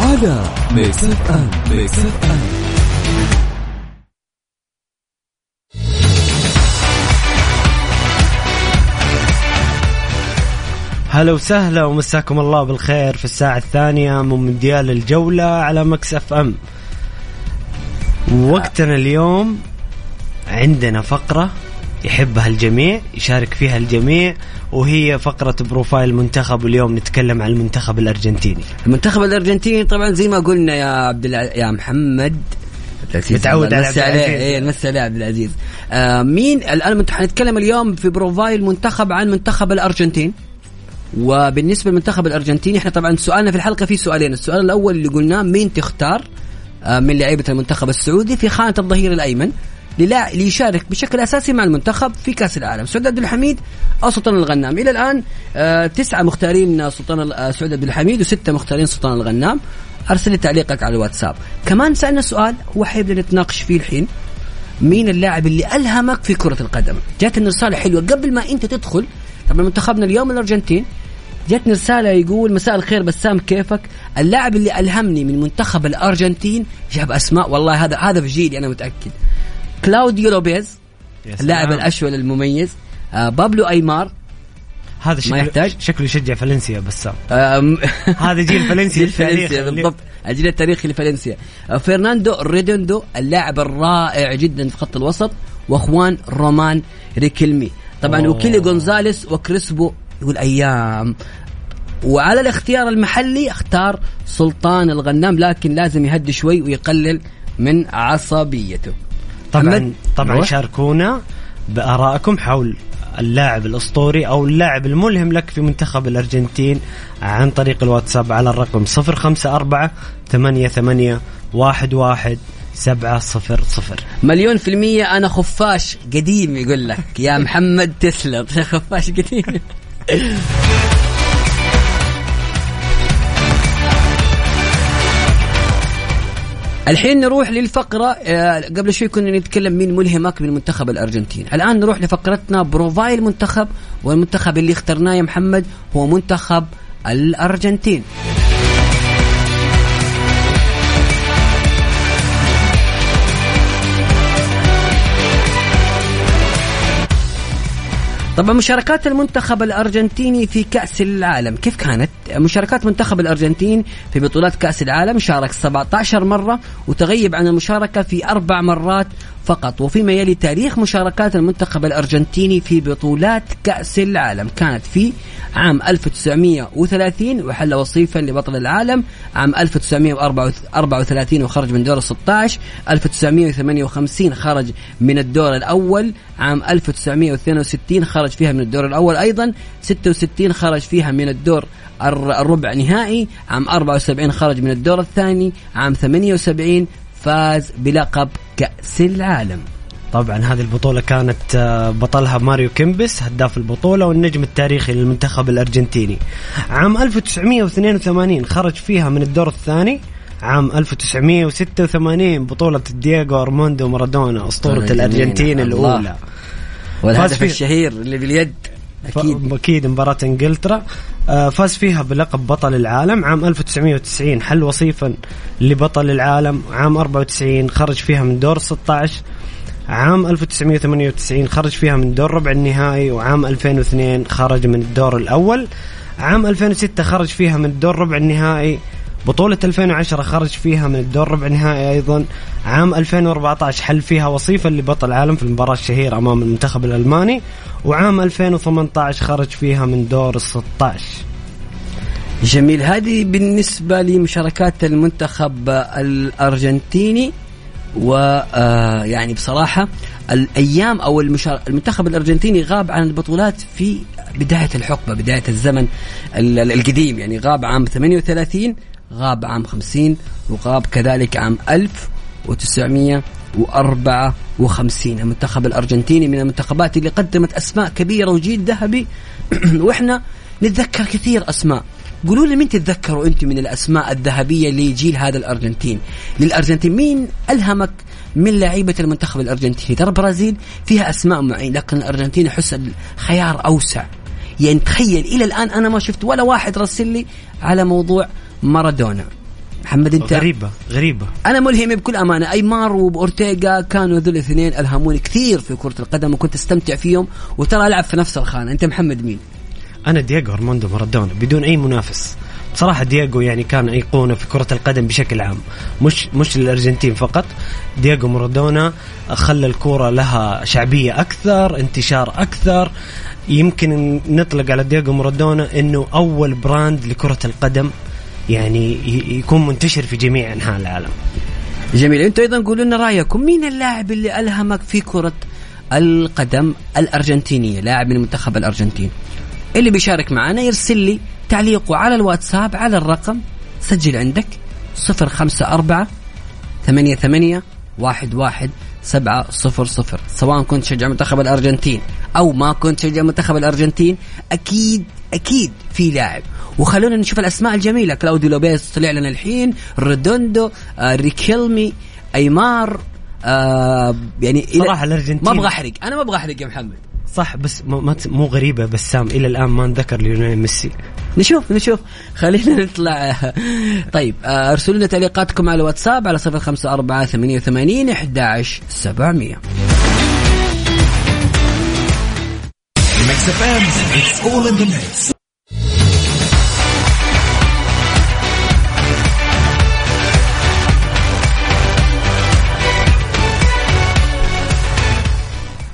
على Mix FM Mix FM هلا وسهلا ومساكم الله بالخير في الساعة الثانية من مونديال الجولة على Mix FM وقتنا اليوم عندنا فقرة يحبها الجميع يشارك فيها الجميع وهي فقرة profile المنتخب واليوم نتكلم عن المنتخب الأرجنتيني. المنتخب الأرجنتيني طبعا زي ما قلنا يا عبد الع... يا محمد. متعود على عبد عليه. العزيز. إيه نمسي عليه عبد العزيز. آه مين الان حنتكلم اليوم في profile منتخب عن منتخب الأرجنتين. وبالنسبة للمنتخب الأرجنتيني إحنا طبعا سؤالنا في الحلقة في سؤالين. السؤال الأول اللي قلناه مين تختار آه من لعيبة المنتخب السعودي في خانة الظهير الأيمن؟ ليشارك بشكل أساسي مع المنتخب في كأس العالم. سعود عبد الحميد أو سلطان الغنام. إلى الآن آه تسعة مختارين سلطان ال- آه، سعود عبد الحميد وستة مختارين سلطان الغنام. أرسل لي تعليقك على الواتساب. كمان سألنا سؤال هو حيبدا نتناقش فيه الحين. مين اللاعب اللي ألهمك في كرة القدم؟ جاتني رسالة حلوة. قبل ما أنت تدخل طبعا منتخبنا اليوم الأرجنتين جاتني رسالة يقول مساء الخير بسام كيفك؟ اللاعب اللي ألهمني من منتخب الأرجنتين جاب أسماء. والله هذا هذا في جيلي أنا متأكد. كلاوديو لوبيز. اللاعب الأشول المميز. آه بابلو أيمار. هذا ما شكله يحتاج؟ شكله يشجع فالنسيا بسام آم، هذا جيل فالنسيا التاريخي. بالضبط. الجيل التاريخي لفالنسيا. آه، فرناندو ريدوندو اللاعب الرائع جدا في خط الوسط وخوان رومان ريكيلمي طبعا. وكيلي جونزاليس وكريسبو يقول أيام. وعلى الاختيار المحلي اختار سلطان الغنام لكن لازم يهدي شوي ويقلل من عصبيته. طبعا؟ طبعا أيوة. شاركونا بآرائكم حول اللاعب الأسطوري أو اللاعب الملهم لك في منتخب الأرجنتين عن طريق الواتساب على الرقم 054 88 11 700 مليون في المية أنا خفاش قديم يقول لك يا محمد تسلم خفاش قديم الحين نروح للفقرة آه، قبل شوي كنا نتكلم مين ملهمك من منتخب الأرجنتين. الآن نروح لفقرتنا بروفايل منتخب والمنتخب اللي اخترناه يا محمد هو منتخب الأرجنتين. طبعا مشاركات المنتخب الأرجنتيني في كأس العالم كيف كانت؟ مشاركات منتخب الأرجنتين في بطولات كأس العالم شارك 17 مرة وتغيب عن المشاركة في أربع مرات فقط. وفيما يلي تاريخ مشاركات المنتخب الأرجنتيني في بطولات كأس العالم. كانت في عام 1930 وحل وصيفا لبطل العالم. عام 1934 وخرج من دور ال 16 1958 خرج من الدور الأول. عام 1962 خرج فيها من الدور الأول أيضا. 66 خرج فيها من الدور الر- الربع نهائي. عام 74 خرج من الدور الثاني. عام 78 فاز بلقب كأس العالم. طبعا هذه البطولة كانت آه، بطلها ماريو كيمبس هداف البطولة والنجم التاريخي للمنتخب الأرجنتيني. عام 1982 خرج فيها من الدور الثاني. عام 1986 بطولة دييغو أرماندو مارادونا أسطورة الأرجنتين. الأولى. والهدف. الشهير اللي باليد. أكيد. أكيد مباراة إنجلترا. آه، فاز فيها بلقب بطل العالم. عام 1990 حل وصيفا لبطل العالم. عام 94 خرج فيها من دور 16 عام 1998 خرج فيها من دور ربع النهائي. وعام 2002 خرج من الدور الأول. عام 2006 خرج فيها من الدور ربع النهائي. بطولة 2010 خرج فيها من الدور ربع النهائي أيضا. عام 2014 حل فيها وصيفا لبطل العالم في المباراة الشهيرة أمام المنتخب الألماني. وعام 2018 خرج فيها من دور ال 16 جميل. هذه بالنسبة لمشاركات المنتخب الأرجنتيني. و آه، يعني بصراحة الأيام أو المشار... المنتخب الأرجنتيني غاب عن البطولات في بداية الحقبة بداية الزمن ال- ال- القديم. يعني غاب عام 38 غاب عام 50 وغاب كذلك عام 1954 المنتخب الأرجنتيني من المنتخبات اللي قدمت أسماء كبيرة وجيل ذهبي. وإحنا نتذكر كثير أسماء. قولوا لي مين تتذكروا أنتم من الأسماء الذهبية لجيل هذا الأرجنتين؟ للأرجنتين مين ألهمك من لعيبة المنتخب الأرجنتيني؟ ترى البرازيل فيها أسماء معينة لكن الأرجنتين احس الخيار أوسع. يعني تخيل إلى الآن أنا ما شفت ولا واحد رسل لي على موضوع مارادونا. محمد انت؟ غريبة غريبة. أنا ملهم بكل أمانة. ايمار واورتيغا كانوا ذول الاثنين ألهموني كثير في كرة القدم وكنت أستمتع فيهم وترى ألعب في نفس الخانة. أنت محمد مين؟ أنا دييغو ارماندو مارادونا بدون أي منافس. بصراحة دييغو يعني كان أيقونة في كرة القدم بشكل عام. مش مش للأرجنتين فقط. دييغو مارادونا خلى الكورة لها شعبية أكثر انتشار أكثر. يمكن نطلق على دييغو مارادونا أنه أول براند لكرة القدم يعني يكون منتشر في جميع أنحاء العالم. جميل. أنتوا أيضا قولوا لنا رأيكم. مين اللاعب اللي ألهمك في كرة القدم الأرجنتينية؟ لاعب من منتخب الأرجنتين. اللي بيشارك معنا يرسل لي تعليقه على الواتساب على الرقم. سجل عندك 054 ثمانية ثمانية واحد واحد سبعة صفر صفر. سواء كنت تشجع منتخب الأرجنتين أو ما كنت تشجع منتخب الأرجنتين أكيد أكيد في لاعب. وخلونا نشوف الأسماء الجميلة. كلاوديو لوبيز طلع لنا الحين ريدوندو آه ريكيلمي أيمار آه يعني صراحة الأرجنتين- ما أبغى أحرق أنا ما أبغى أحرق يا محمد. صح بس ما ما- مو غريبة بسام إلى الآن ما نذكر ليونيل ميسي. نشوف نشوف. خلينا نطلع. طيب آه، ارسلوا لنا تعليقاتكم على الواتساب على صفر خمسة أربعة ثمانية وثمانين أحداش سبعمية. Mix FM, it's all in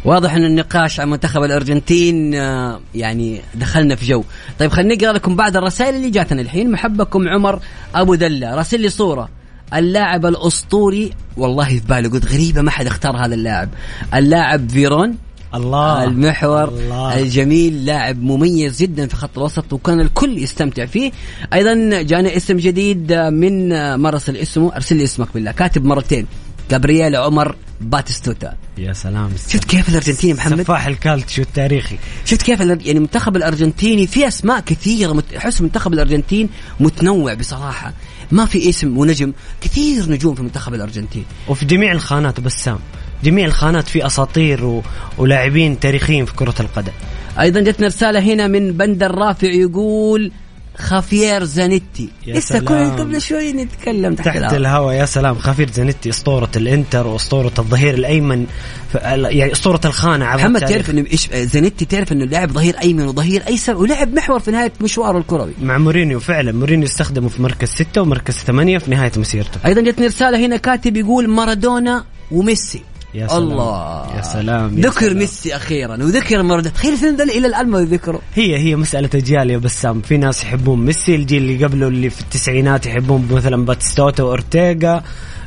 واضح إن النقاش عن منتخب الأرجنتين آه، يعني دخلنا في جو. طيب خلينا نقرا لكم بعض الرسائل اللي جاتنا الحين. محبكم عمر أبو دلة راسل لي صورة. اللاعب الأسطوري والله في بالي قلت غريبة ما حد اختار هذا اللاعب. اللاعب فيرون الله. المحور الله. الجميل لاعب مميز جدا في خط الوسط وكان الكل يستمتع فيه. أيضا جانا اسم جديد من مرسل اسمه أرسل لي اسمك بالله. كاتب مرتين. جابرييل عمر باتستوتا. يا سلام. شفت كيف الارجنتين يا محمد؟ سفاح الكالتشيو التاريخي. شفت كيف يعني المنتخب الأرجنتيني في أسماء كثيرة احس منتخب الأرجنتين متنوع بصراحة. ما في اسم ونجم كثير نجوم في منتخب الأرجنتين. وفي جميع الخانات بسام جميع الخانات في أساطير و... ولاعبين تاريخيين في كرة القدم. أيضا جتنا رسالة هنا من بندر رافع يقول خافير زانيتي لسه. كنا قبل شوي نتكلم تحت, تحت الهواء. الهواء يا سلام خفير زانيتي أسطورة الإنتر وأسطورة الظهير الأيمن. يعني أسطورة الخانة عبر محمد. تعرف إنه إيش زانيتي تعرف إنه لاعب ظهير أيمن وظهير أيسر ولعب محور في نهاية مشواره الكروي مع مورينيو فعلا مورينيو استخدمه في مركز ستة ومركز ثمانية في نهاية مسيرته أيضا جتني رساله هنا كاتب يقول مارادونا وميسي يا سلام. الله يا سلام، يا ذكر سلام. ميسي أخيرا وذكر مارادونا تخيل الاثنين دول إلى الآن ما يذكروا هي هي مسألة أجيال يا بسام في ناس يحبون ميسي الجيل اللي قبله اللي في التسعينات يحبون مثلا باتستوتا وأورتيغا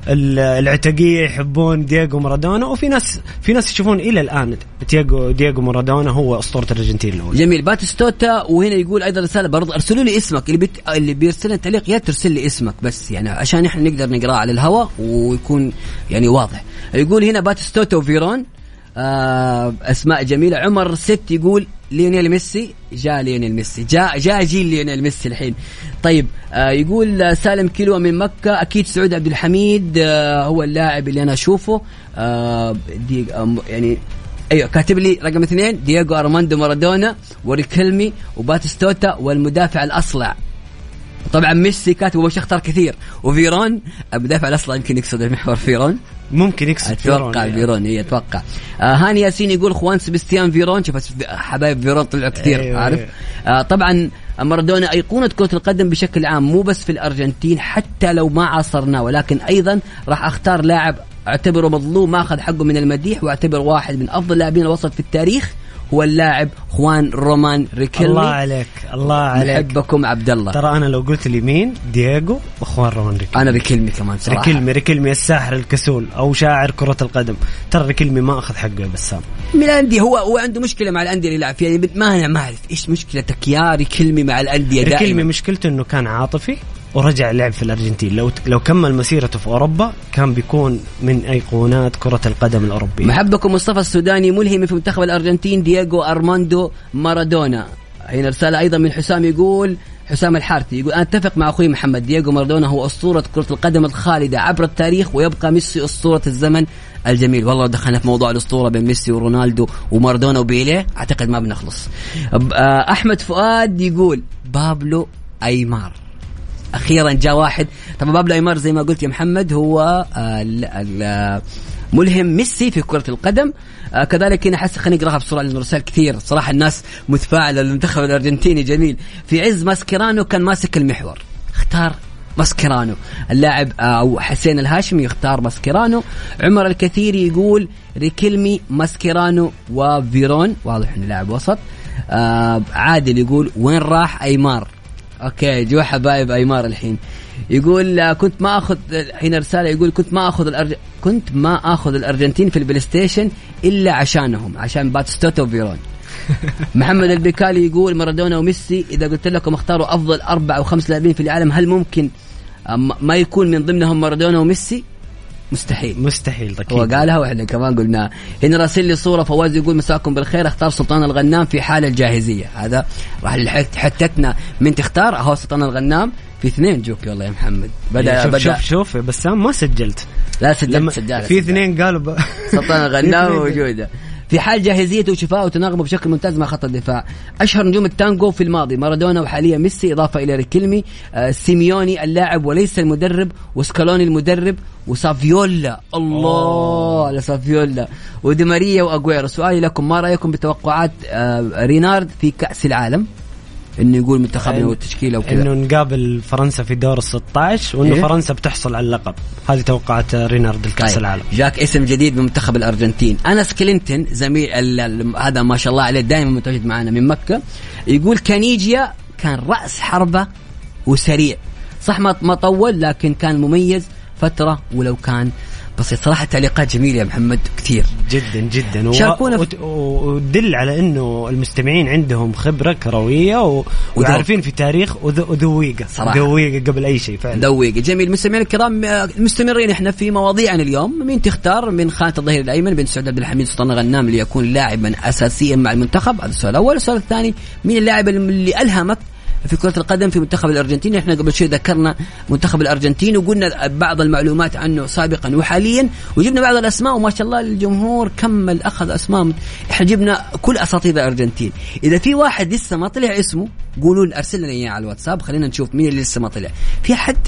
ال- العتقية يحبون دييغو مارادونا وفي ناس في ناس يشوفون إلى الآن دييغو دييغو مارادونا هو أسطورة الأرجنتين الأولى جميل. باتستوتا وهنا يقول أيضا رسالة برضه ارسلوا لي اسمك. اللي بت... اللي بيرسل تعليق يا ترسل لي اسمك بس يعني عشان إحنا نقدر نقراه على الهواء ويكون يعني واضح. يقول هنا باتستوتا وفيرون آه أسماء جميلة. عمر ست يقول ليونيل ميسي جاء ليونيل ميسي. جاء جاء جيل ليونيل ميسي الحين. طيب آه يقول آه، سالم كيلو من مكة أكيد سعود عبد الحميد آه هو اللاعب اللي أنا أشوفه. آه دي آه يعني أيوه كاتب لي رقم اثنين دييغو أرماندو مارادونا وريكلمي وباتستوتا والمدافع الأصلع. طبعا ميسي كاتب وش اختار كثير. وفيرون المدافع الاصلع يمكن يقصد المحور فيرون ممكن يكسب أتوقع يعني. فيرون هي أتوقع. آه هاني ياسين يقول خوان سبستيان فيرون شوف حبايب فيرون طلعوا كثير أيوة، عارف؟ أيوة. آه طبعا مارادونا أيقونة كرة القدم بشكل عام مو بس في الأرجنتين حتى لو ما عاصرناه ولكن أيضا راح أختار لاعب أعتبره مظلوم ما أخذ حقه من المديح وأعتبره واحد من أفضل لاعبين الوسط في التاريخ. هو اللاعب خوان رومان ريكيلمي الله عليك الله عليك. نحبكم عبد الله ترى أنا لو قلت لي مين؟ دييغو واخوان رومان ريكيلمي أنا ريكيلمي كمان صراحة. ريكيلمي ريكيلمي الساحر الكسول أو شاعر كرة القدم. ترى ريكيلمي ما أخذ حقه يا بسام. من الأندية هو هو عنده مشكلة مع الأندية اللي يلعب فيها يعني ما أنا ما أعرف إيش مشكلتك يا ريكيلمي مع الأندية ريكيلمي دائما. مشكلته إنه كان عاطفي. ورجع لعب في الأرجنتين. لو لو كمل مسيرته في أوروبا كان بيكون من أيقونات كرة القدم الأوروبية. محبكم مصطفى السوداني ملهم في منتخب الأرجنتين دييغو أرماندو مارادونا. هنا رسالة أيضا من حسام يقول حسام الحارثي يقول أنا أتفق مع أخوي محمد. دييغو مارادونا هو أسطورة كرة القدم الخالدة عبر التاريخ ويبقى ميسي أسطورة الزمن الجميل. والله دخلنا في موضوع الأسطورة بين ميسي ورونالدو ومارادونا وبيليه أعتقد ما بنخلص. آه، أحمد فؤاد يقول بابلو أيمار. أخيرا جاء واحد. طبعا بابلو ايمار زي ما قلت يا محمد هو آه، ال- ملهم ميسي في كرة القدم. آه كذلك هنا حس خليني اقراها بسرعة لأنه رسائل كثير. صراحة الناس متفاعلة للمنتخب الأرجنتيني جميل. في عز ماسكيرانو كان ماسك المحور. اختار ماسكيرانو. اللاعب آه، أو حسين الهاشمي يختار ماسكيرانو. عمر الكثيري يقول ريكيلمي ماسكيرانو وفيرون. واضح انه لاعب وسط. آه عادل يقول وين راح أيمار؟ okay جو حبايب أيمار الحين يقول كنت ما اخذ هنا رساله يقول كنت ما أخذ الأرج... كنت ما أخذ الأرجنتين في ال PlayStation إلا عشانهم عشان باتستوتا وفيرون محمد البيكالي يقول مارادونا وميسي إذا قلت لكم اختاروا أفضل أربع أو خمس لاعبين في العالم هل ممكن ما يكون من ضمنهم مارادونا وميسي؟ مستحيل. مستحيل أكيد هو قالها وإحنا كمان قلناها هنا راسل لي صورة فواز يقول مساكم بالخير اختار سلطان الغنام في حال الجاهزية. هذا راح حتتنا. من تختار؟ أهو سلطان الغنام في اثنين. جوك والله يا محمد. بدا شوف بدأ. شوف شوف بسام ما سجلت. لا سجلت سجلت في اثنين قالوا ب... سلطان الغنام موجودة. في حال جاهزيته وشفائه وتناغمه بشكل ممتاز مع خط الدفاع. أشهر نجوم التانجو في الماضي مارادونا وحاليا ميسي إضافة إلى ريكيلمي آه سيميوني اللاعب وليس المدرب وسكالوني المدرب وسافيولا. الله على سافيولا ودي ماريا واجويرو سؤالي لكم ما رأيكم بتوقعات آه رينارد في كأس العالم؟ إنه يقول منتخبنا والتشكيلة وكذا. إنه نقابل فرنسا في دور ال 16 وإنه إيه؟ فرنسا بتحصل على اللقب. هذه توقعات رينارد الكاس طيب. العالم. جاك اسم جديد من منتخب الأرجنتين. أنس كلينتون زميل هذا ما شاء الله عليه دائما متواجد معنا من مكة يقول كانيجيا كان رأس حربة وسريع. صح ما طول لكن كان مميز فترة ولو كان بسيط. صراحة تعليقات جميلة يا محمد كثير. جدا جدا. و... شاركونا وت- وتدل على إنه المستمعين عندهم خبرة كروية و... وعارفين في تاريخ وذ- وذويقة. صراحة. ذويقه قبل أي شيء فعلا. دويق جميل. مستمعينا الكرام آه، مستمرين إحنا في مواضيعنا اليوم. مين تختار؟ من خانة الظهير الأيمن بن سعود عبد الحميد سلطان غنام ليكون لاعبا اساسيا مع المنتخب. هذا السؤال الأول. السؤال الثاني مين اللاعب اللي الهمك في كرة القدم في منتخب الأرجنتين. إحنا قبل شوي ذكرنا منتخب الأرجنتين وقلنا بعض المعلومات عنه سابقا وحاليا وجبنا بعض الأسماء وما شاء الله الجمهور كمل أخذ أسماء. إحنا جبنا كل أساطير الأرجنتين. إذا في واحد لسه ما طلع اسمه قولوا أرسل لنا إياه على الواتساب خلينا نشوف مين اللي لسه ما طلع. في حد؟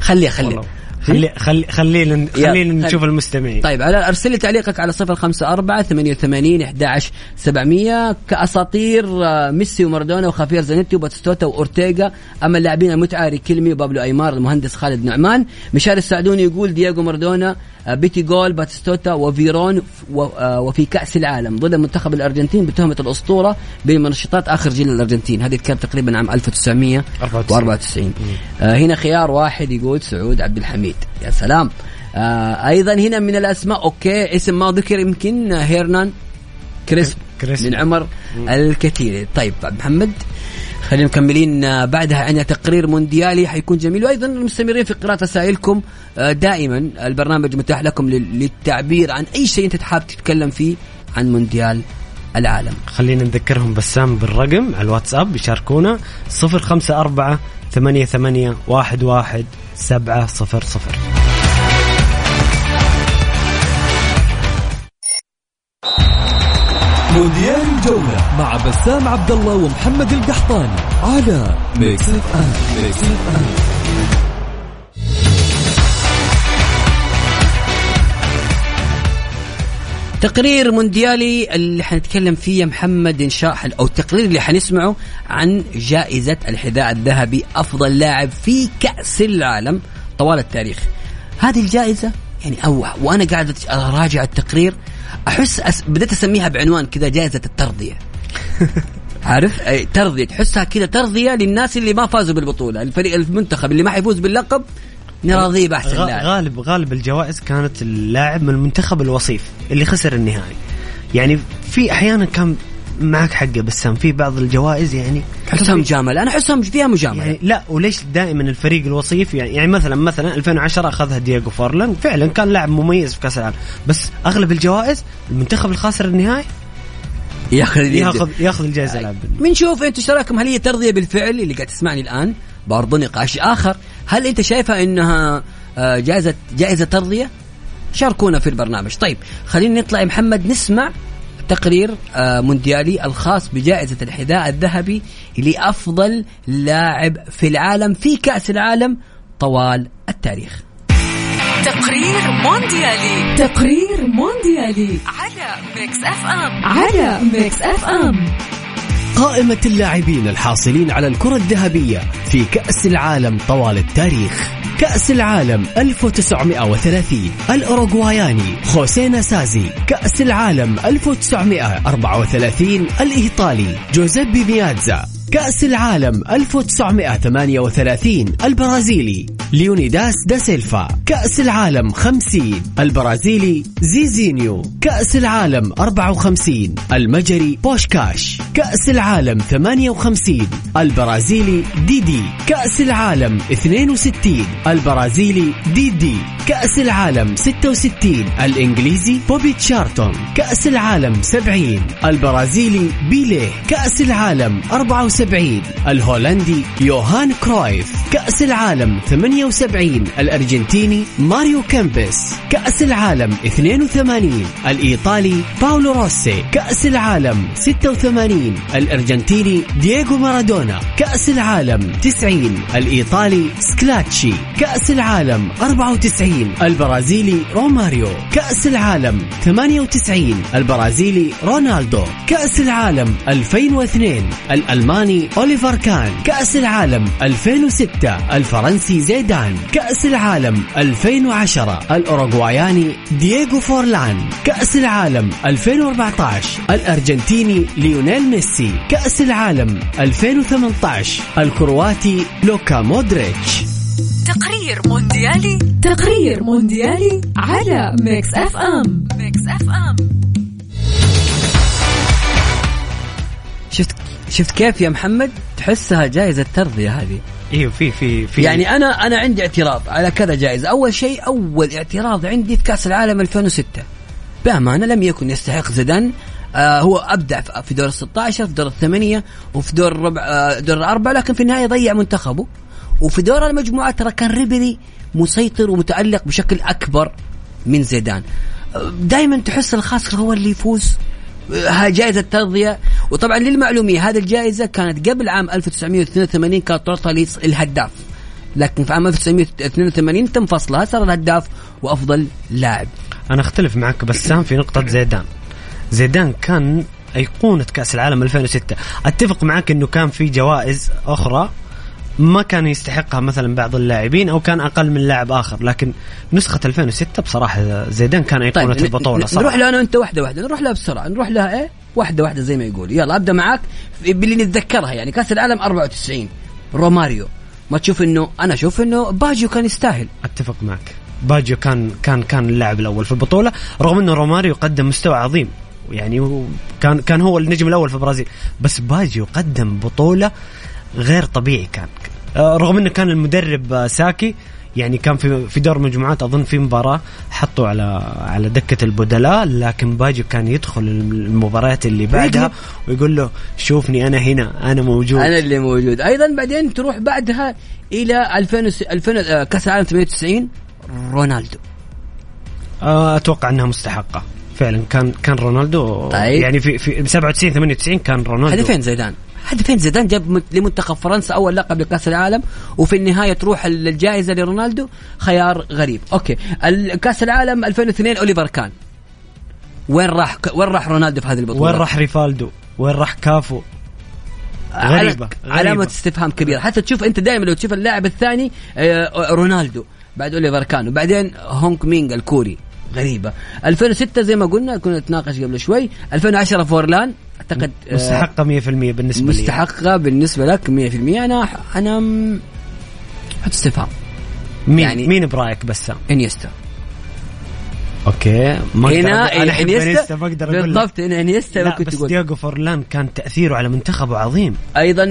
خليه خليه. خلي خلي خلينا خلينا نشوف المستمعين. طيب على أرسل لي تعليقك على صفر خمسة أربعة ثمانية وثمانين أحد سبعمية. كأساطير آه، ميسي ومارادونا وخافير زانيتي وباتستوتا وأورتيغا. أما اللاعبين المتعة ريكيلمي وبابلو أيمار المهندس خالد نعمان. مشاري السعدوني يقول دييغو مارادونا باتي جول باتستوتا وفيرون آه، وفي كأس العالم. ضد منتخب الأرجنتين بتهمة الأسطورة بمنشطات آخر جيل الأرجنتين. هذه كانت تقريبا عام 1994 آه هنا خيار واحد يقول سعود عبد الحميد. يا سلام. آه أيضا هنا من الأسماء okay اسم ما ذكر يمكن آه، هيرنان كريسب. من عمر الكثير. طيب محمد. خلينا مكملين. آه، بعدها عندنا تقرير مونديالي حيكون جميل وأيضا مستمرين في قراءة رسائلكم آه، دائما البرنامج متاح لكم لل- للتعبير عن أي شيء أنت حابب تتكلم فيه عن مونديال العالم. خلينا نذكرهم بسام بالرقم على الواتساب يشاركونا 054 88 11 700 مونديال الجولة مع بسام عبد الله ومحمد القحطاني على Mix FM Mix FM تقرير مونديالي اللي حنتكلم فيه يا محمد إن شاء الله أو التقرير اللي حنسمعه عن جائزة الحذاء الذهبي أفضل لاعب في كأس العالم طوال التاريخ. هذه الجائزة يعني أو وأنا قاعد أراجع التقرير أحس أس... بديت أسميها بعنوان كذا جائزة الترضية. عارف؟ ترضية تحسها كذا ترضية للناس اللي ما فازوا بالبطولة. الفريق المنتخب اللي ما حيفوز باللقب نراضيه بأحسن غ- لاعب. غالب غالب الجوائز كانت اللاعب من المنتخب الوصيف اللي خسر النهائي. يعني في أحيانا كان معك حق بسام في بعض الجوائز يعني احسها مجامله أنا احسها فيها مجاملة. يعني لا وليش دائما الفريق الوصيف يعني, يعني مثلا مثلا 2010 أخذها دييغو فورلان فعلا كان لاعب مميز في كأس العالم. بس أغلب الجوائز المنتخب الخاسر النهائي ياخذ ياخذ ياخذ الجائزة لاعب بنشوف أنتم إيش رأيكم؟ هل هي ترضية بالفعل؟ اللي قاعد تسمعني الآن برضو نقاش آخر. هل أنت شايفها إنها آه، جائزه جائزة ترضية؟ شاركونا في البرنامج. طيب خلينا نطلع. يا محمد نسمع تقرير آه، مونديالي الخاص بجائزة الحذاء الذهبي لأفضل لاعب في العالم في كأس العالم طوال التاريخ. تقرير مونديالي. تقرير مونديالي. على Mix FM. على Mix FM. قائمة اللاعبين الحاصلين على الكرة الذهبية في كأس العالم طوال التاريخ. كأس العالم 1930 الأوروغواياني خوسيه ناسازي كأس العالم 1934 الإيطالي جوزيبي ميازا كأس العالم 1938 البرازيلي ليونيداس دا سيلفا. كأس العالم 50 البرازيلي زيزينيو. كأس العالم 54 المجري بوشكاش. كأس العالم 58 البرازيلي ديدي. كأس العالم 62 البرازيلي ديدي. كأس العالم 66 الإنجليزي بوبي تشارلتون كأس العالم 70 البرازيلي بيليه. كأس العالم 74 الهولندي يوهان كرويف. كأس العالم 78 الأرجنتيني ماريو كيمبس. كأس العالم 82 الإيطالي باولو روسي. كأس العالم 86 الأرجنتيني دييغو مارادونا. كأس العالم 90 الإيطالي سكيلاتشي. كأس العالم 94 البرازيلي روماريو. كأس العالم 98 البرازيلي رونالدو. كأس العالم 2002 الألماني أوليفر كان كأس العالم 2006 الفرنسي زيدان كأس العالم 2010 الأوروغواياني دييغو فورلان كأس العالم 2014 الأرجنتيني ليونيل ميسي كأس العالم 2018 الكرواتي لوكا مودريتش. تقرير مونديالي تقرير مونديالي على Mix FM. Mix FM. شفت شفت كيف يا محمد؟ تحسها جائزة ترضية هذه. أيوه في في في يعني أنا أنا عندي اعتراض على كذا جائزة. أول شيء أول اعتراض عندي في كأس العالم 2006 بأمانة لم يكن يستحق زيدان آه هو أبدع في- دور ال 16 في دور الثمانية وفي دور الربع آه دور الأربعة لكن في النهاية ضيع منتخبه. وفي دور المجموعات ترى كان ريبري مسيطر ومتألق بشكل أكبر من زيدان. دائما تحس الخاسر هو اللي يفوز. ها جائزة ترضية وطبعا للمعلومية هذه الجائزة كانت قبل عام 1982 كانت تعطى للهداف لكن في عام 1982 تم فصلها صار الهداف وأفضل لاعب. أنا أختلف معك بسام في نقطة زيدان. زيدان كان أيقونة كأس العالم 2006 أتفق معك أنه كان في جوائز أخرى ما كان يستحقها مثلا بعض اللاعبين أو كان أقل من لاعب آخر لكن نسخة 2006 بصراحة زيدان كان أيقونة طيب البطولة ن- صراحة. نروح لها أنا وأنت واحدة واحدة نروح لها بسرعة نروح لها إيه؟ واحدة واحدة زي ما يقول. يلا أبدأ معاك. باللي نتذكرها يعني كأس العالم 94 روماريو. ما تشوف انه أنا أشوف إنه باجيو كان يستاهل. أتفق معك. باجيو كان كان كان اللاعب الأول في البطولة رغم إنه روماريو قدم مستوى عظيم. يعني كان كان هو النجم الأول في البرازيل. بس باجيو قدم بطولة غير طبيعي كان. آه، رغم إنه كان المدرب آه، ساكي يعني كان في في دور مجموعات أظن في مباراة حطوا على على دكة البدلاء لكن باجيو كان يدخل المباريات اللي بعدها ويقول له شوفني أنا هنا أنا موجود. أنا اللي موجود. أيضا بعدين تروح بعدها إلى 2000 وس- 2000 آه، كأس العالم 98 رونالدو. أتوقع إنها مستحقة. فعلا كان كان رونالدو. طيب. يعني في في 97 98 كان رونالدو. هذا فين زيدان. هذا فين زيدان جاب لمنتخب فرنسا أول لقب لكأس العالم وفي النهاية تروح ال- الجائزة لرونالدو خيار غريب. okay. كأس العالم 2002 أوليفر كان. وين راح وين راح رونالدو في هذه البطولة؟ وين راح ريفالدو؟ وين راح كافو؟ غريبة، غريبة. علامة استفهام كبيرة. حتى تشوف أنت دائما لو تشوف اللاعب الثاني آه، رونالدو بعد أوليفر كان. وبعدين هونغ ميونغ الكوري. غريبة. 2006 زي ما قلنا كنا نتناقش قبل شوي. 2010 فورلان. أعتقد آه، مستحقة 100% بالنسبة لي. مستحقة بالنسبة لك 100% أنا أنا حط استفهام. مين يعني- مين برأيك بسام؟ إنيستا. okay. ما هنا أنا انيستا ما أقدر أقول. بالضبط هنا إنيستا لا كنت بس تقول. دييغو فورلان كان تأثيره على منتخبه عظيم. أيضا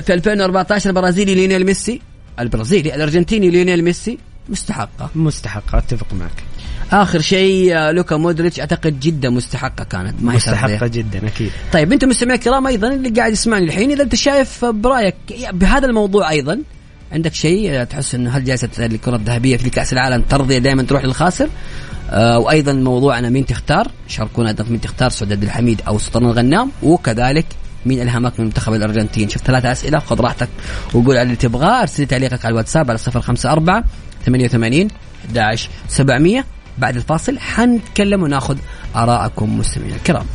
في 2014 البرازيلي ليونيل ميسي. البرازيلي الأرجنتيني ليونيل ميسي. مستحقة. مستحق أتفق معك. آخر شيء آه، لوكا مودريتش أعتقد جدا مستحقة كانت ما مستحقة. جدا أكيد طيب أنتم مستمعين الكرام أيضا اللي قاعد يسمعني الحين إذا أنت شايف برأيك بهذا الموضوع أيضا عندك شيء تحس إنه هل جائزه الكرة الذهبية في كأس العالم ترضي دائما تروح للخاسر؟ آه وأيضا موضوعنا مين تختار؟ شاركونا أيضا مين تختار سعود عبد الحميد أو سلطان الغنام وكذلك مين ألهمك من منتخب الأرجنتين؟ شوف ثلاثة أسئلة خذ راحتك وقول على اللي تبغاه ارسل تعليقك على الواتساب على 054 88 11 700 بعد الفاصل حنتكلم وناخذ ارائكم مستمعينا الكرام.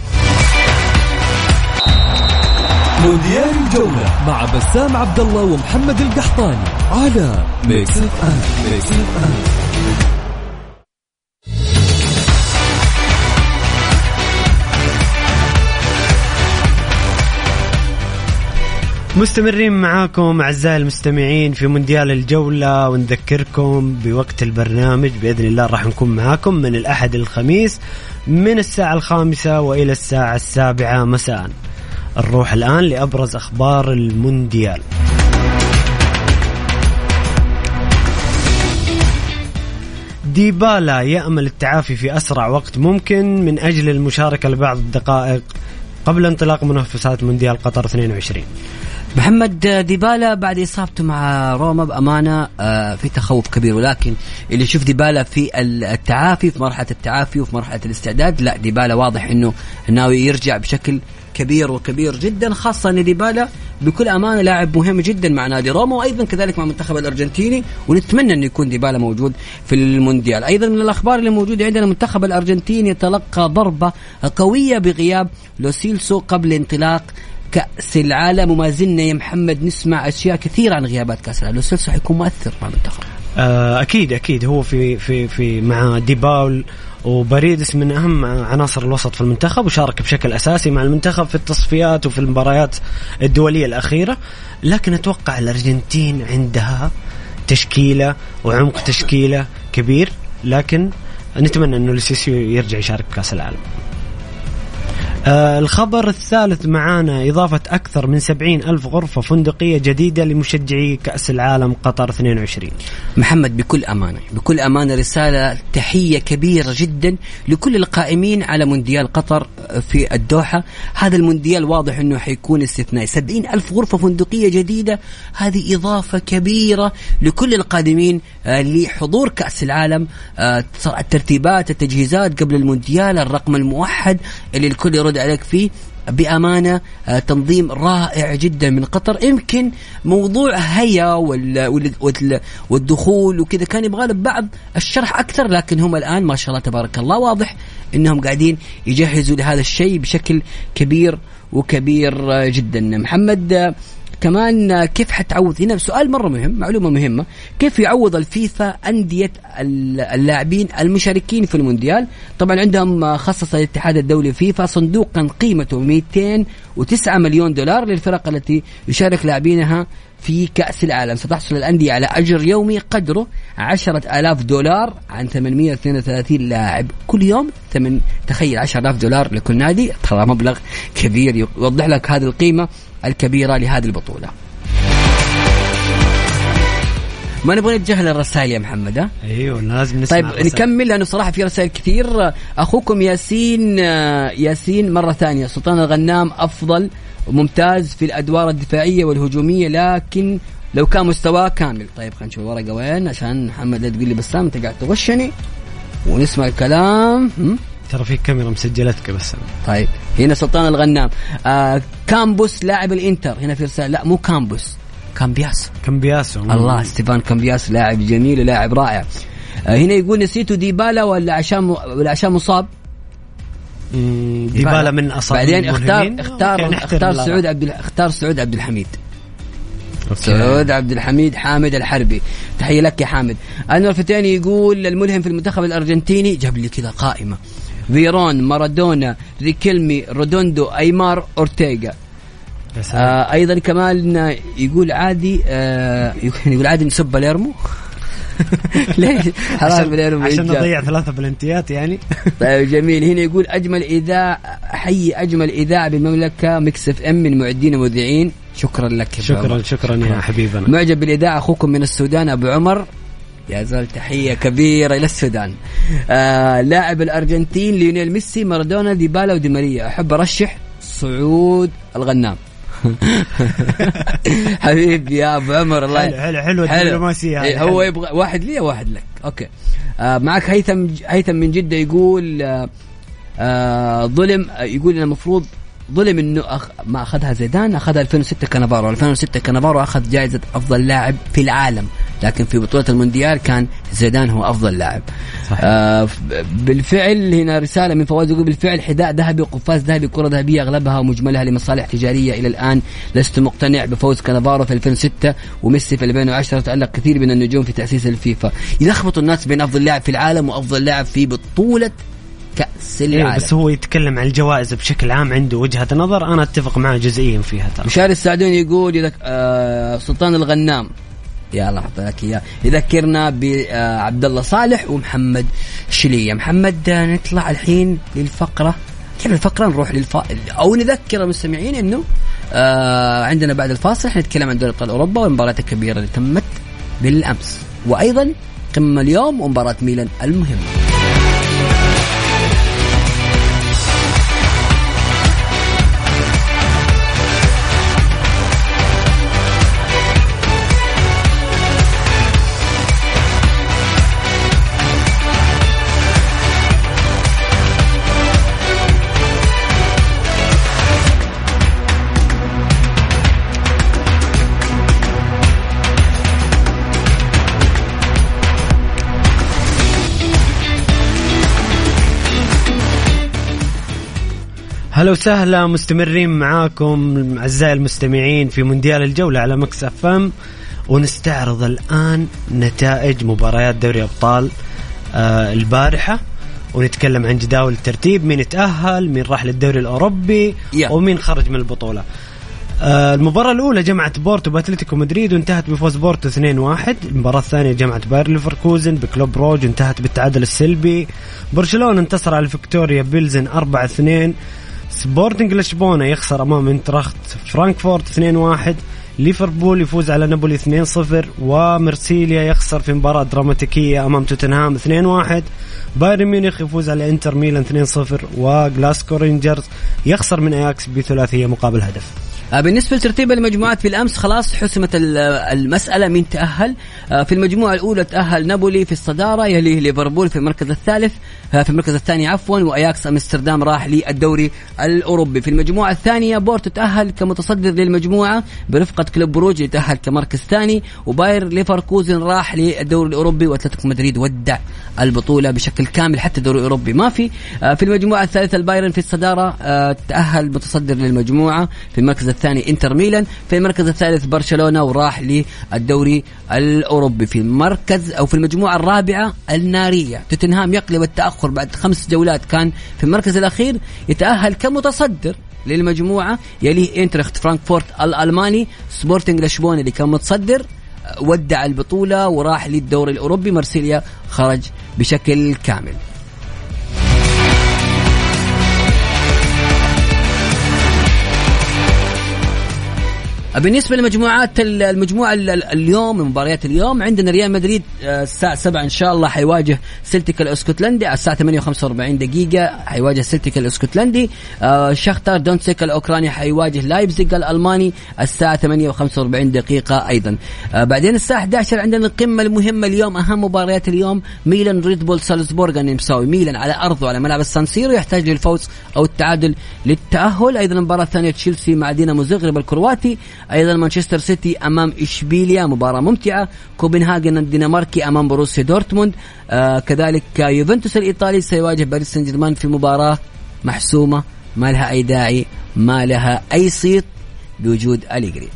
مونديال الجولة مع بسام عبد الله ومحمد القحطاني على Mix FM Mix FM مستمرين معاكم أعزائي المستمعين في مونديال الجولة ونذكركم بوقت البرنامج بإذن الله راح نكون معاكم من الأحد الخميس من الساعة الخامسة وإلى الساعة السابعة مساء. نروح الآن لأبرز أخبار المونديال. ديبالا يأمل التعافي في أسرع وقت ممكن من أجل المشاركة لبعض الدقائق قبل انطلاق منافسات مونديال قطر 22 محمد ديبالا بعد إصابته مع روما بأمانة آه، في تخوف كبير. ولكن اللي يشوف ديبالا في التعافي في مرحلة التعافي وفي مرحلة الاستعداد لا ديبالا واضح إنه ناوي يرجع بشكل كبير وكبير جدا خاصة إن ديبالا بكل أمانة لاعب مهم جدا مع نادي روما وأيضا كذلك مع المنتخب الأرجنتيني ونتمنى انه يكون ديبالا موجود في المونديال. أيضا من الأخبار اللي موجودة عندنا المنتخب الأرجنتيني يتلقى ضربة قوية بغياب لوسيلسو قبل انطلاق كأس العالم وما زلنا يا محمد نسمع أشياء كثيرة عن غيابات كأس العالم. لوسيلسو حيكون مؤثر مع المنتخب آه، أكيد أكيد. هو في في في مع ديباول وباريدس من أهم عناصر الوسط في المنتخب وشارك بشكل أساسي مع المنتخب في التصفيات وفي المباريات الدولية الأخيرة. لكن أتوقع الأرجنتين عندها تشكيلة وعمق تشكيلة كبير. لكن نتمنى إنه لوسيسيو يرجع يشارك بكاس العالم. آه الخبر الثالث معانا إضافة أكثر من سبعين ألف غرفة فندقية جديدة لمشجعي كأس العالم قطر 22 محمد بكل أمانة بكل أمانة رسالة تحية كبيرة جدا لكل القائمين على مونديال قطر في الدوحة. هذا المونديال واضح أنه حيكون استثنائي. سبعين ألف غرفة فندقية جديدة هذه إضافة كبيرة لكل القادمين آه، لحضور كأس العالم آه، الترتيبات التجهيزات قبل المونديال الرقم الموحد اللي الكل يرد عليك فيه بأمانة آه، تنظيم رائع جدا من قطر. يمكن موضوع هيا وال- وال- وال- والدخول وكذا كان يبغى له بعض الشرح أكثر لكن هم الآن ما شاء الله تبارك الله واضح أنهم قاعدين يجهزوا لهذا الشيء بشكل كبير وكبير آه، جدا. محمد آه، كمان كيف حتعوض؟ هنا سؤال مرة مهم معلومة مهمة. كيف يعوض الفيفا أندية ال- اللاعبين المشاركين في المونديال؟ طبعا عندهم خصص الاتحاد الدولي فيفا صندوقا قيمته 209 مليون دولار للفرق التي يشارك لاعبينها في كأس العالم. ستحصل الأندية على أجر يومي قدره عشرة آلاف دولار عن 832 لاعب. كل يوم تخيل 10000 دولار لكل نادي ترى مبلغ كبير. يوضح لك هذه القيمة. الكبيرة لهذه البطولة ما نبغى نتجاهل الرسائل يا محمد ها؟ أيوه لازم نسمع طيب الرسائل. نكمل لأنه صراحة في رسائل كثير أخوكم ياسين آه، ياسين مرة ثانية سلطان الغنام أفضل وممتاز في الأدوار الدفاعية والهجومية لكن لو كان مستواه كامل طيب خلينا نشوف الورقه وين عشان محمد لا تقول لي بسام أنت قاعد تغشني ونسمع الكلام؟ ترى في كاميرا مسجلتك بس. طيب. هنا سلطان الغنام. آه كامبوس لاعب الانتر. هنا في رسالة. لا مو كامبوس. كامبياس كامبياسو. الله ستيفان كامبياس لاعب جميل ولاعب رائع. آه، هنا يقول نسيتوا ديبالا ولا عشان ولا عشان مصاب؟ ديبالا. من أصابع بعدين اختار. اختار اختار. سعود عبد اختار سعود عبد الحميد. سعود عبد الحميد حامد الحربي. تحية لك يا حامد. أنور فتاني يقول الملهم في المنتخب الأرجنتيني جاب لي كذا قائمة. فيرون مارادونا ريكيلمي رودوندو أيمار أورتيغا. آه أيضا كمان يقول عادي آه يقول عادي نسب باليرمو. ليش؟ حرام عشان, باليرمو عشان. نضيع ثلاثة بلنتيات يعني. طيب جميل. هنا يقول أجمل اذاعه حي أجمل اذاعه بالمملكة Mix FM من معدين ومذيعين شكرا لك يا شكرا. شكرا يا حبيبنا. معجب بالإذاعة أخوكم من السودان أبو عمر. يا زول تحية كبيرة إلى السودان. آه لاعب الأرجنتين ليونيل ميسي مارادونا ديبالا ودي ماريا. أحب أرشح سعود الغنام. حبيبي يا أبو عمر الله حلو حلو حلو. هذه، إيه، حلو. هو يبغى واحد لي واحد لك؟ okay. آه معك هيثم هيثم من جدة يقول آه آه ظلم آه يقول المفروض ظلم إنه أخ ما أخذها زيدان أخذها 2006 كانافارو 2006 كانافارو أخذ جائزة أفضل لاعب في العالم. لكن في بطولة المونديال كان زيدان هو أفضل لاعب. صحيح. آه بالفعل هنا رسالة من فواز يقول بالفعل حذاء ذهبي وقفاز ذهبي كرة ذهبية أغلبها ومجملها لمصالح تجارية. إلى الآن لست مقتنع بفوز كانافارو في 2006 وميسي في 2010 تالق كثير من النجوم في تأسيس الفيفا. يلخبطوا الناس بين أفضل لاعب في العالم وأفضل لاعب في بطولة كأس إيه العالم. بس هو يتكلم عن الجوائز بشكل عام عنده وجهة نظر أنا أتفق معه جزئيا فيها ترى. مشاري السعدوني يقول إذا آه سلطان الغنام. يا الله أحط لك إياه. يذكرنا بعبد الله صالح ومحمد شلية. محمد آه، نطلع الحين للفقرة. كيف الفقرة؟ نروح للف أو نذكر المستمعين إنه آه عندنا بعد الفاصل حنتكلم عن دوري أبطال أوروبا والمباريات الكبيرة اللي تمت بالأمس. وأيضا قمة اليوم ومباراة ميلان المهمة. هلا وسهلا مستمرين معاكم أعزائي المستمعين في مونديال الجولة على Mix FM. ونستعرض الآن نتائج مباريات دوري أبطال آه البارحة. ونتكلم عن جداول الترتيب مين تأهل مين راح للدوري الأوروبي يا. ومين خرج من البطولة. آه المباراة الأولى جمعت بورتو بأتلتيكو مدريد وانتهت بفوز بورتو 2-1 المباراة الثانية جمعت باير ليفركوزن بكلوب بروج وانتهت بالتعادل السلبي. برشلونة انتصر على فيكتوريا بيلزن 4-2 سبورتنج لشبونة يخسر أمام انتراخت فرانكفورت 2-1 ليفربول يفوز على نابولي 2-0 ومرسيليا يخسر في مباراة دراماتيكية أمام توتنهام 2-1 بايرن ميونخ يفوز على انتر ميلان 2-0 وجلاسكو رينجرز يخسر من أياكس بثلاثية مقابل هدف. آه، بالنسبة لترتيب المجموعات بالأمس خلاص حسمت ال- المسألة مين تأهل. آه، في المجموعة الأولى تأهل نابولي في الصدارة يليه ليفربول في المركز الثالث. في المركز الثاني عفوا وأياكس أمستردام راح للدوري الأوروبي. في المجموعة الثانية بورتو تأهل كمتصدر للمجموعة برفقة كلوب بروج يتأهل كمركز ثاني وباير ليفركوزن راح للدوري الأوروبي وأتلتيكو مدريد ودع البطولة بشكل كامل حتى الدوري الأوروبي. ما في آه، في المجموعة الثالثة البايرن في الصدارة آه، تأهل متصدر للمجموعة. في المركز الثاني إنتر ميلان في المركز الثالث برشلونة وراح للدوري الأوروبي. في المركز أو في المجموعة الرابعة النارية توتنهام يقلب التأخر بعد خمس جولات كان في المركز الأخير يتأهل كمتصدر للمجموعة يليه إنترخت فرانكفورت الألماني سبورتنج لشبونة اللي كان متصدر آه، ودع البطولة وراح للدوري الأوروبي. مرسيليا خرج بشكل كامل. بالنسبة لمجموعات ال- المجموعة ال- ال- اليوم مباريات اليوم عندنا ريال مدريد آه، الساعة 7 إن شاء الله حيواجه سلتيك الأسكتلندي على الساعة 8 و45 دقيقة حيواجه سلتيك الأسكتلندي. آه، شختار دونتسك الأوكراني حيواجه لايبزيج الألماني الساعة 8 و45 دقيقة أيضا. آه، بعدين الساعة 11 عندنا القمة المهمة اليوم أهم مباريات اليوم ميلان ريد بول سالزبورغ النمساوي ميلان على أرضه على ملعب السانسيرو يحتاج للفوز أو التعادل للتأهل. أيضا المباراه الثانية تشيلسي مع دينامو زغرب الكرواتي. أيضا مانشستر سيتي أمام إشبيليا مباراة ممتعة. كوبنهاجن الدنماركي أمام بروسيا دورتموند. آه كذلك يوفنتوس الإيطالي سيواجه باريس سان جيرمان في مباراة محسومة. ما لها أي داعي ما لها أي صيت بوجود أليجري.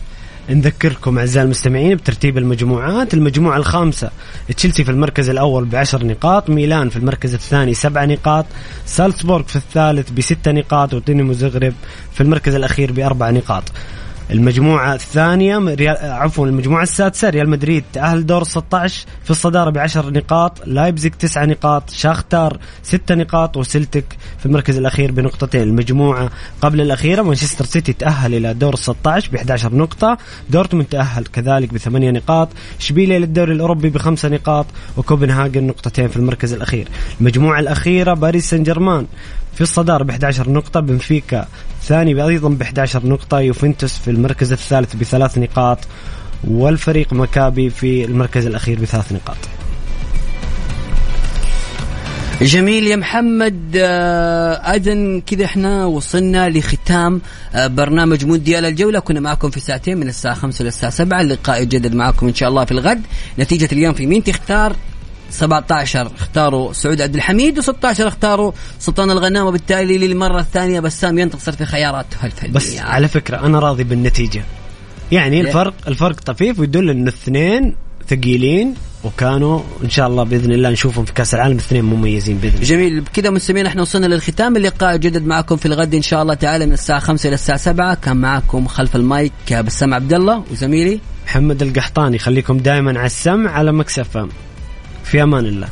نذكركم أعزائي المستمعين بترتيب المجموعات. المجموعة الخامسة تشيلسي في المركز الأول بعشر نقاط ميلان في المركز الثاني سبع نقاط سالزبورغ في الثالث بست نقاط ودينامو زغرب في المركز الأخير بأربع نقاط. المجموعة الثانية ريال عفوا المجموعة السادسة ريال مدريد تأهل دور 16 في الصدارة بعشر نقاط لايبزيج تسع نقاط شاختار ست نقاط وسلتك في المركز الأخير بنقطتين. المجموعة قبل الأخيرة مانشستر سيتي تأهل إلى دور 16 ب 11 نقطة دورتموند تأهل كذلك بثمانية نقاط إشبيليا للدوري الأوروبي بخمسة نقاط وكوبنهاجن نقطتين في المركز الأخير. المجموعة الأخيرة باريس سان جيرمان في الصدارة ب 11 نقطة بنفيكا ثاني أيضا ب 11 نقطة يوفنتوس في المركز الثالث بثلاث نقاط والفريق مكابي في المركز الأخير بثلاث نقاط. جميل يا محمد. أذن كذا إحنا وصلنا لختام آه، برنامج مونديال الجولة. كنا معكم في ساعتين من الساعة 5 للساعه 7 اللقاء يجدد معكم إن شاء الله في الغد. نتيجة اليوم في مين تختار؟ 17 اختاروا سعود عبد الحميد و16 اختاروا سلطان الغنام وبالتالي للمرة الثانية بسام ينتصر في خياراته الفنيه بس على فكرة أنا راضي بالنتيجة. يعني ليه؟ الفرق الفرق طفيف ويدل انه الاثنين ثقيلين وكانوا إن شاء الله بإذن الله نشوفهم في كأس العالم الاثنين مميزين بإذن الله. جميل. بكذا مستمعين إحنا وصلنا للختام اللقاء. يجدد معكم في الغد إن شاء الله تعالى من الساعة 5 إلى الساعة 7 كان معكم خلف المايك بسام عبد الله وزميلي محمد القحطاني. خليكم دائما على السمع على مكسف في أمان الله.